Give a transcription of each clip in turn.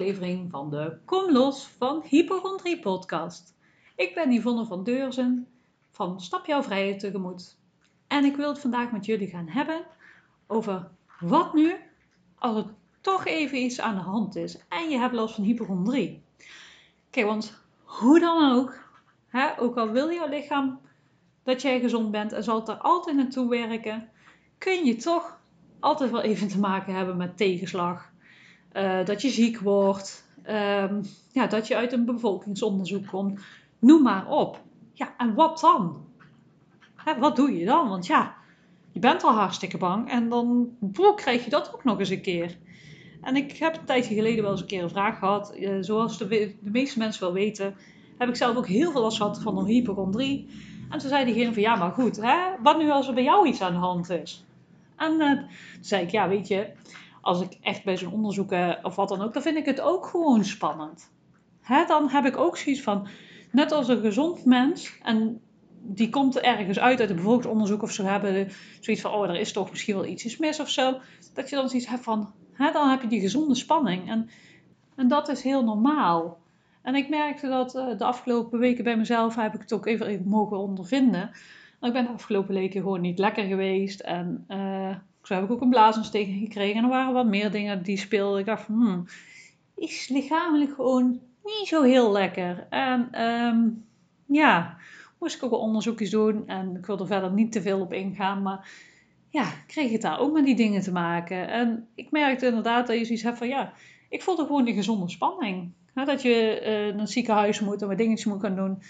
van de Kom Los van Hypochondrie podcast. Ik ben Yvonne van Deurzen van Stap Jouw Vrijheid Tegemoet. En ik wil het vandaag met jullie gaan hebben over wat nu als er toch even iets aan de hand is en je hebt last van hypochondrie. Kijk, want hoe dan ook, hè, ook al wil jouw lichaam dat jij gezond bent en zal het er altijd naartoe werken, kun je toch altijd wel even te maken hebben met tegenslag uh, dat je ziek wordt, um, ja, dat je uit een bevolkingsonderzoek komt. Noem maar op. Ja, en wat dan? Hè, wat doe je dan? Want ja, je bent al hartstikke bang en dan krijg je dat ook nog eens een keer. En ik heb een tijdje geleden wel eens een keer een vraag gehad. Uh, zoals de, de, meeste mensen wel weten, heb ik zelf ook heel veel last gehad van een hypochondrie. En toen zei diegene van, ja, maar goed, hè, wat nu als er bij jou iets aan de hand is? En uh, toen zei ik, ja, weet je, als ik echt bij zo'n onderzoek uh, of wat dan ook, dan vind ik het ook gewoon spannend. Hè, dan heb ik ook zoiets van, net als een gezond mens, en die komt ergens uit uit een bevolkingsonderzoek of zo hebben, zoiets van, oh, er is toch misschien wel iets mis of zo, dat je dan zoiets hebt van, hè, dan heb je die gezonde spanning. En, en dat is heel normaal. En ik merkte dat uh, de afgelopen weken bij mezelf heb ik het ook even, mogen ondervinden. Ik ben de afgelopen weken gewoon niet lekker geweest en... Uh, zo heb ik ook een blaasontsteking gekregen. En er waren wat meer dingen die speelden. Ik dacht hmm, is lichamelijk gewoon niet zo heel lekker. En um, ja, moest ik ook wel onderzoekjes doen. En ik wil er verder niet te veel op ingaan. Maar ja, kreeg het daar ook met die dingen te maken. En ik merkte inderdaad dat je zoiets hebt van, ja, ik voelde gewoon die gezonde spanning. dat je uh, naar het ziekenhuis moet en wat dingetjes moet gaan doen.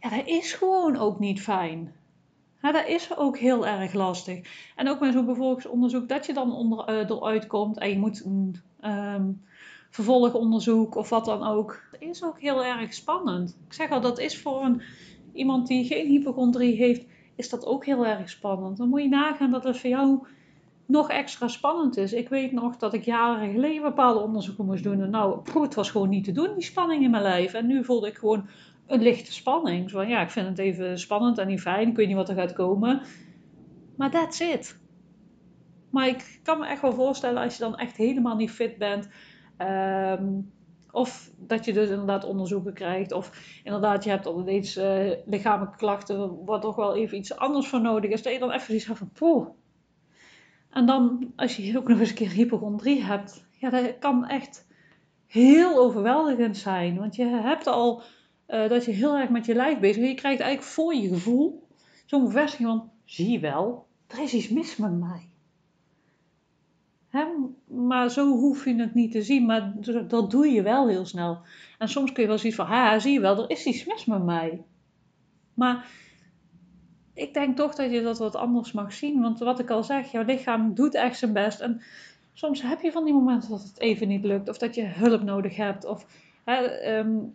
Ja, dat is gewoon ook niet fijn. Ja, dat is ook heel erg lastig. En ook met zo'n bevolkingsonderzoek, dat je dan onder, uh, en je moet een um, vervolgonderzoek of wat dan ook. Dat is ook heel erg spannend. Ik zeg al, dat is voor een, iemand die geen hypochondrie heeft, is dat ook heel erg spannend. Dan moet je nagaan dat het voor jou nog extra spannend is. Ik weet nog dat ik jaren geleden bepaalde onderzoeken moest doen. En nou, het was gewoon niet te doen, die spanning in mijn lijf. En nu voelde ik gewoon een lichte spanning. Zo van, ja, ik vind het even spannend en niet fijn. Ik weet niet wat er gaat komen. Maar that's it. Maar ik kan me echt wel voorstellen als je dan echt helemaal niet fit bent. Ehm, of dat je dus inderdaad onderzoeken krijgt. Of inderdaad, je hebt al uh, lichamelijke klachten. Wat toch wel even iets anders voor nodig is. Dat je dan even iets van poeh. En dan, als je ook nog eens een keer hypochondrie hebt. Ja, dat kan echt heel overweldigend zijn. Want je hebt al uh, dat je heel erg met je lijf bezig bent. Je krijgt eigenlijk voor je gevoel zo'n bevestiging van, zie wel, er is iets mis met mij. Maar zo hoef je het niet te zien, maar dat doe je wel heel snel. En soms kun je wel zien van, ha, zie je wel, er is iets mis met mij. Maar ik denk toch dat je dat wat anders mag zien. Want wat ik al zeg, jouw lichaam doet echt zijn best. En soms heb je van die momenten dat het even niet lukt. Of dat je hulp nodig hebt. Of hè, um,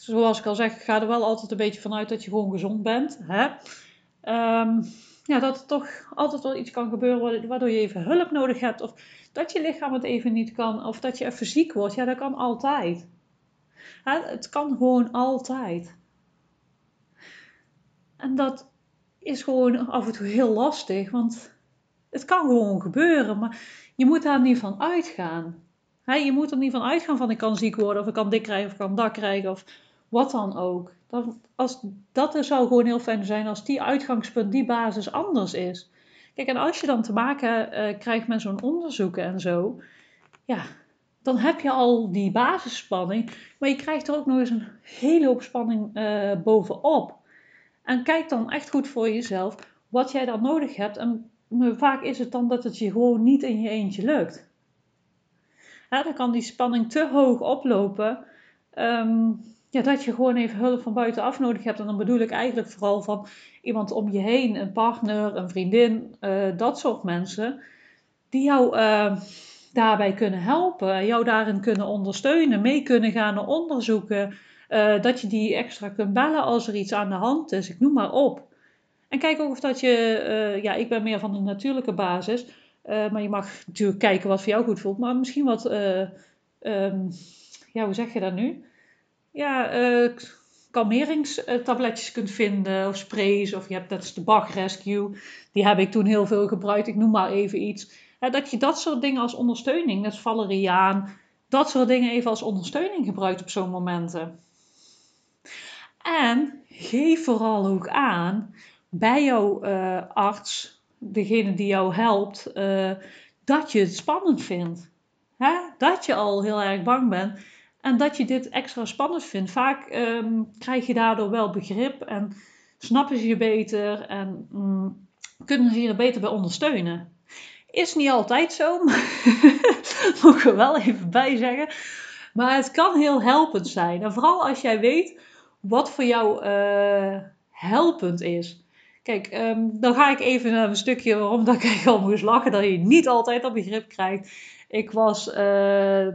zoals ik al zeg, ga er wel altijd een beetje vanuit dat je gewoon gezond bent. Hè? Um, ja, dat er toch altijd wel iets kan gebeuren waardoor je even hulp nodig hebt. Of dat je lichaam het even niet kan. Of dat je even ziek wordt. Ja, dat kan altijd. Hè? Het kan gewoon altijd. En dat is gewoon af en toe heel lastig. Want het kan gewoon gebeuren. Maar je moet daar niet van uitgaan. je moet er niet van uitgaan van ik kan ziek worden. Of ik kan dik krijgen. Of ik kan dak krijgen. Of wat dan ook. Dat, als, dat zou gewoon heel fijn zijn als die uitgangspunt, die basis anders is. Kijk, en als je dan te maken uh, krijgt met zo'n onderzoeken en zo, ja, dan heb je al die basisspanning, maar je krijgt er ook nog eens een hele hoop spanning uh, bovenop. En kijk dan echt goed voor jezelf wat jij dan nodig hebt. En vaak is het dan dat het je gewoon niet in je eentje lukt. Dan kan die spanning te hoog oplopen. Um, ja, dat je gewoon even hulp van buitenaf nodig hebt. En dan bedoel ik eigenlijk vooral van iemand om je heen, een partner, een vriendin, uh, dat soort mensen, die jou uh, daarbij kunnen helpen, jou daarin kunnen ondersteunen, mee kunnen gaan naar onderzoeken. Uh, dat je die extra kunt bellen als er iets aan de hand is. Ik noem maar op. En kijk ook of dat je, ja, ik ben meer van de natuurlijke basis. maar je mag natuurlijk kijken wat voor jou goed voelt. Maar misschien wat, um, ja, hoe zeg je dat nu? Ja, uh, kalmeringstabletjes kunt vinden of sprays. Of je hebt dat is de Bach Rescue. Die heb ik toen heel veel gebruikt. Ik noem maar even iets. dat je dat soort dingen als ondersteuning, net valeriaan, dat soort dingen even als ondersteuning gebruikt op zo'n momenten. En geef vooral ook aan bij jouw uh, arts, degene die jou helpt, uh, dat je het spannend vindt. Hè? Dat je al heel erg bang bent en dat je dit extra spannend vindt. Vaak um, krijg je daardoor wel begrip en snappen ze je beter en um, kunnen ze je er beter bij ondersteunen. Is niet altijd zo, moet ik er wel even bij zeggen. Maar het kan heel helpend zijn. En vooral als jij weet wat voor jou uh, helpend is. Kijk, um, dan ga ik even naar een stukje waarom dat ik al moest lachen. Dat je niet altijd dat begrip krijgt. Ik was uh,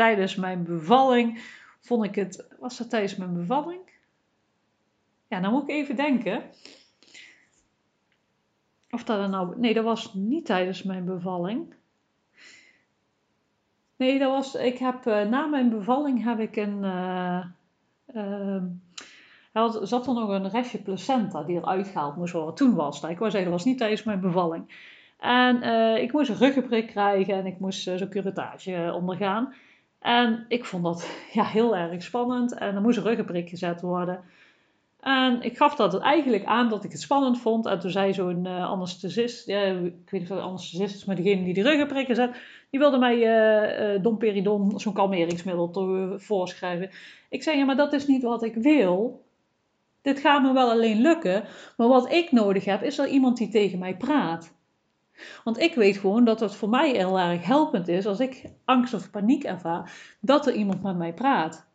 tijdens mijn bevalling, vond ik het... Was dat tijdens mijn bevalling? Ja, dan moet ik even denken. Of dat er nou... Nee, dat was niet tijdens mijn bevalling. Nee, dat was... Ik heb... Uh, na mijn bevalling heb ik een... Uh, er zat er nog een restje placenta die eruit gehaald moest worden. Toen was dat. Ik wou zeggen, dat was niet tijdens mijn bevalling. En uh, ik moest een ruggenprik krijgen en ik moest uh, zo'n curettage ondergaan. En ik vond dat ja, heel erg spannend. En er moest een ruggenprik gezet worden. En ik gaf dat eigenlijk aan dat ik het spannend vond. En toen zei zo'n uh, anesthesist, ja, ik weet niet of het anesthesist is, maar degene die de ruggenprikken zet, die wilde mij uh, domperidon, zo'n kalmeringsmiddel, voorschrijven. Ik zei, ja, maar dat is niet wat ik wil. Dit gaat me wel alleen lukken, maar wat ik nodig heb, is er iemand die tegen mij praat. Want ik weet gewoon dat het voor mij heel erg helpend is als ik angst of paniek ervaar, dat er iemand met mij praat.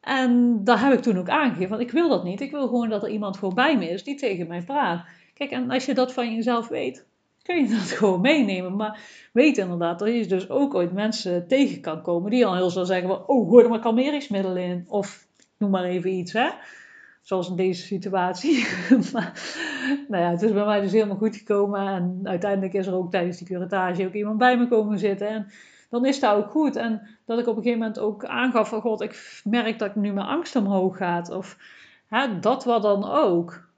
En daar heb ik toen ook aangegeven, want ik wil dat niet. Ik wil gewoon dat er iemand gewoon bij me is die tegen mij praat. Kijk, en als je dat van jezelf weet, kun je dat gewoon meenemen. Maar weet inderdaad dat je dus ook ooit mensen tegen kan komen die al heel snel zeggen van, oh, gooi er maar kalmeringsmiddelen in. Of noem maar even iets, hè. Zoals in deze situatie. nou ja, het is bij mij dus helemaal goed gekomen. En uiteindelijk is er ook tijdens die curatage ook iemand bij me komen zitten. En dan is dat ook goed. En dat ik op een gegeven moment ook aangaf van... God, ik merk dat nu mijn angst omhoog gaat. Of hè, dat wat dan ook.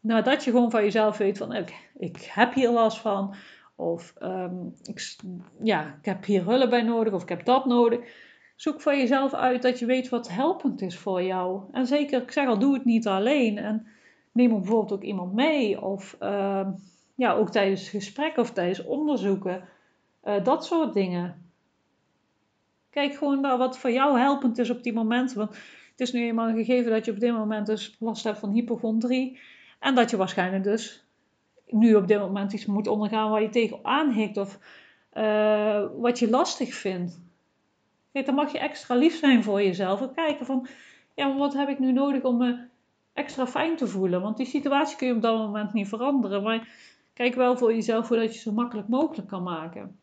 Nou, dat je gewoon van jezelf weet van... Ik, ik heb hier last van. Of um, ik, ja, ik heb hier hulp bij nodig. Of ik heb dat nodig zoek voor jezelf uit dat je weet wat helpend is voor jou. En zeker, ik zeg al, doe het niet alleen. En neem bijvoorbeeld ook iemand mee. Of uh, ja, ook tijdens gesprekken of tijdens onderzoeken. Uh, dat soort dingen. Kijk gewoon naar wat voor jou helpend is op die momenten. Want het is nu eenmaal gegeven dat je op dit moment dus last hebt van hypochondrie. En dat je waarschijnlijk dus nu op dit moment iets moet ondergaan waar je tegenaan hikt. Of uh, wat je lastig vindt. Dan mag je extra lief zijn voor jezelf. En kijken van, ja, wat heb ik nu nodig om me extra fijn te voelen? Want die situatie kun je op dat moment niet veranderen. Maar kijk wel voor jezelf hoe dat je zo makkelijk mogelijk kan maken.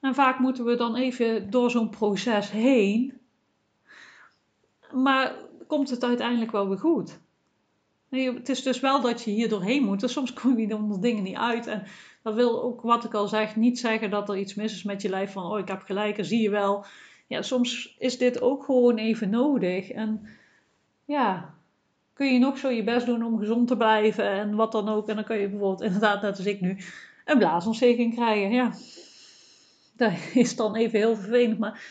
En vaak moeten we dan even door zo'n proces heen. Maar komt het uiteindelijk wel weer goed? Nee, het is dus wel dat je hier doorheen moet. Soms kom je onder dingen niet uit. En dat wil ook, wat ik al zeg, niet zeggen dat er iets mis is met je lijf. Van, oh, ik heb gelijk, en zie je wel ja, soms is dit ook gewoon even nodig. En ja, kun je nog zo je best doen om gezond te blijven en wat dan ook. En dan kun je bijvoorbeeld, inderdaad, net als ik nu, een blaasontsteking krijgen. Ja, dat is dan even heel vervelend, maar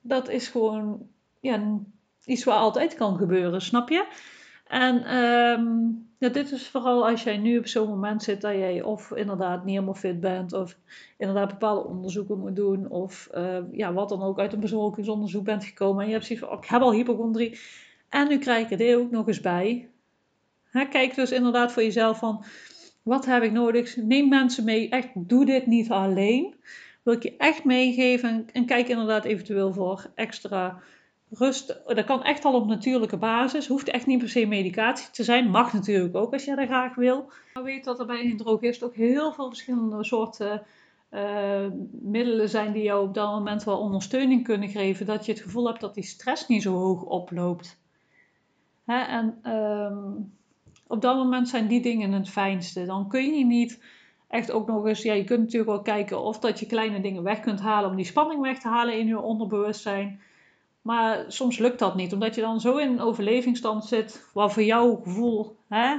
dat is gewoon ja, iets wat altijd kan gebeuren, snap je? En um, ja, dit is vooral als jij nu op zo'n moment zit dat jij of inderdaad niet helemaal fit bent, of inderdaad bepaalde onderzoeken moet doen, of uh, ja, wat dan ook uit een bezorgingsonderzoek bent gekomen. En je hebt zoiets van: oh, ik heb al hypochondrie en nu krijg ik er ook nog eens bij. Kijk dus inderdaad voor jezelf van: wat heb ik nodig? Neem mensen mee. Echt, doe dit niet alleen. Wil ik je echt meegeven en, en kijk inderdaad eventueel voor extra rust, dat kan echt al op natuurlijke basis. Hoeft echt niet per se medicatie te zijn. Mag natuurlijk ook als je dat graag wil. Maar weet dat er bij een drogist ook heel veel verschillende soorten uh, middelen zijn die jou op dat moment wel ondersteuning kunnen geven. Dat je het gevoel hebt dat die stress niet zo hoog oploopt. Hè? En um, op dat moment zijn die dingen het fijnste. Dan kun je niet echt ook nog eens, ja, je kunt natuurlijk wel kijken of dat je kleine dingen weg kunt halen om die spanning weg te halen in je onderbewustzijn. Maar soms lukt dat niet, omdat je dan zo in een overlevingsstand zit, waar voor jouw gevoel hè,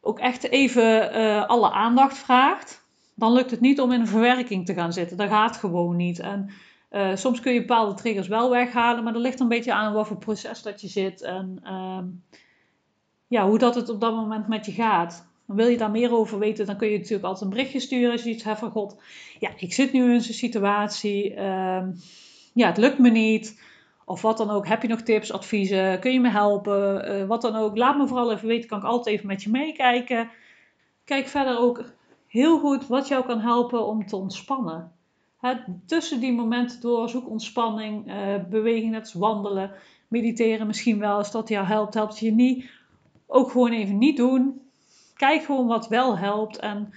ook echt even uh, alle aandacht vraagt. Dan lukt het niet om in een verwerking te gaan zitten. Dat gaat gewoon niet. En uh, soms kun je bepaalde triggers wel weghalen, maar dat ligt een beetje aan wat voor proces dat je zit en uh, ja, hoe dat het op dat moment met je gaat. wil je daar meer over weten, dan kun je natuurlijk altijd een berichtje sturen als je iets hebt van God. Ja, ik zit nu in zo'n situatie. Ja, het lukt me niet. Of wat dan ook. Heb je nog tips, adviezen? Kun je me helpen? Uh, wat dan ook. Laat me vooral even weten. Kan ik altijd even met je meekijken. Kijk verder ook heel goed wat jou kan helpen om te ontspannen. tussen die momenten door zoek ontspanning, uh, beweging, net wandelen, mediteren misschien wel. Als dat jou helpt, helpt je niet. Ook gewoon even niet doen. Kijk gewoon wat wel helpt en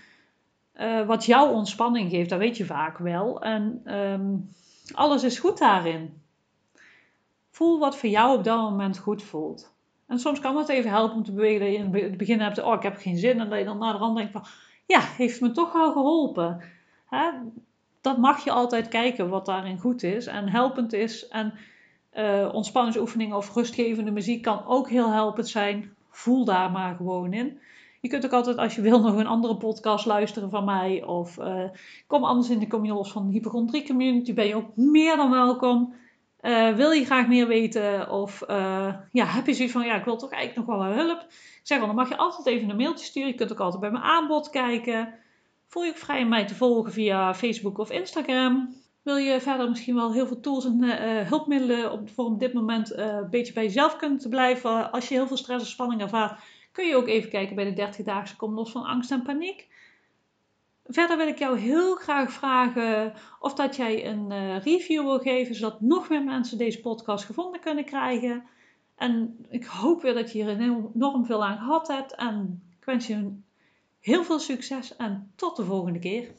uh, wat jouw ontspanning geeft. Dat weet je vaak wel. En um, alles is goed daarin. Voel wat voor jou op dat moment goed voelt. En soms kan het even helpen om te bewegen dat je in het begin hebt, oh ik heb geen zin. En dat je dan naar de rand denkt van, ja, heeft me toch wel geholpen. Hè? Dat mag je altijd kijken wat daarin goed is en helpend is. En uh, ontspanningsoefeningen of rustgevende muziek kan ook heel helpend zijn. Voel daar maar gewoon in. Je kunt ook altijd, als je wil, nog een andere podcast luisteren van mij. Of uh, kom anders in de community van de Hypochondrie Community. Ben je ook meer dan welkom. Uh, wil je graag meer weten? Of uh, ja, heb je zoiets van, ja, ik wil toch eigenlijk nog wel hulp? Ik zeg wel, dan mag je altijd even een mailtje sturen. Je kunt ook altijd bij mijn aanbod kijken. Voel je ook vrij om mij te volgen via Facebook of Instagram. Wil je verder misschien wel heel veel tools en hulpmiddelen op, voor op dit moment een beetje bij jezelf kunnen blijven? Als je heel veel stress of spanning ervaart, kun je ook even kijken bij de 30-daagse Kom los van angst en paniek. Verder wil ik jou heel graag vragen of dat jij een uh, review wil geven, zodat nog meer mensen deze podcast gevonden kunnen krijgen. En ik hoop weer dat je hier enorm veel aan gehad hebt. En ik wens je heel veel succes en tot de volgende keer.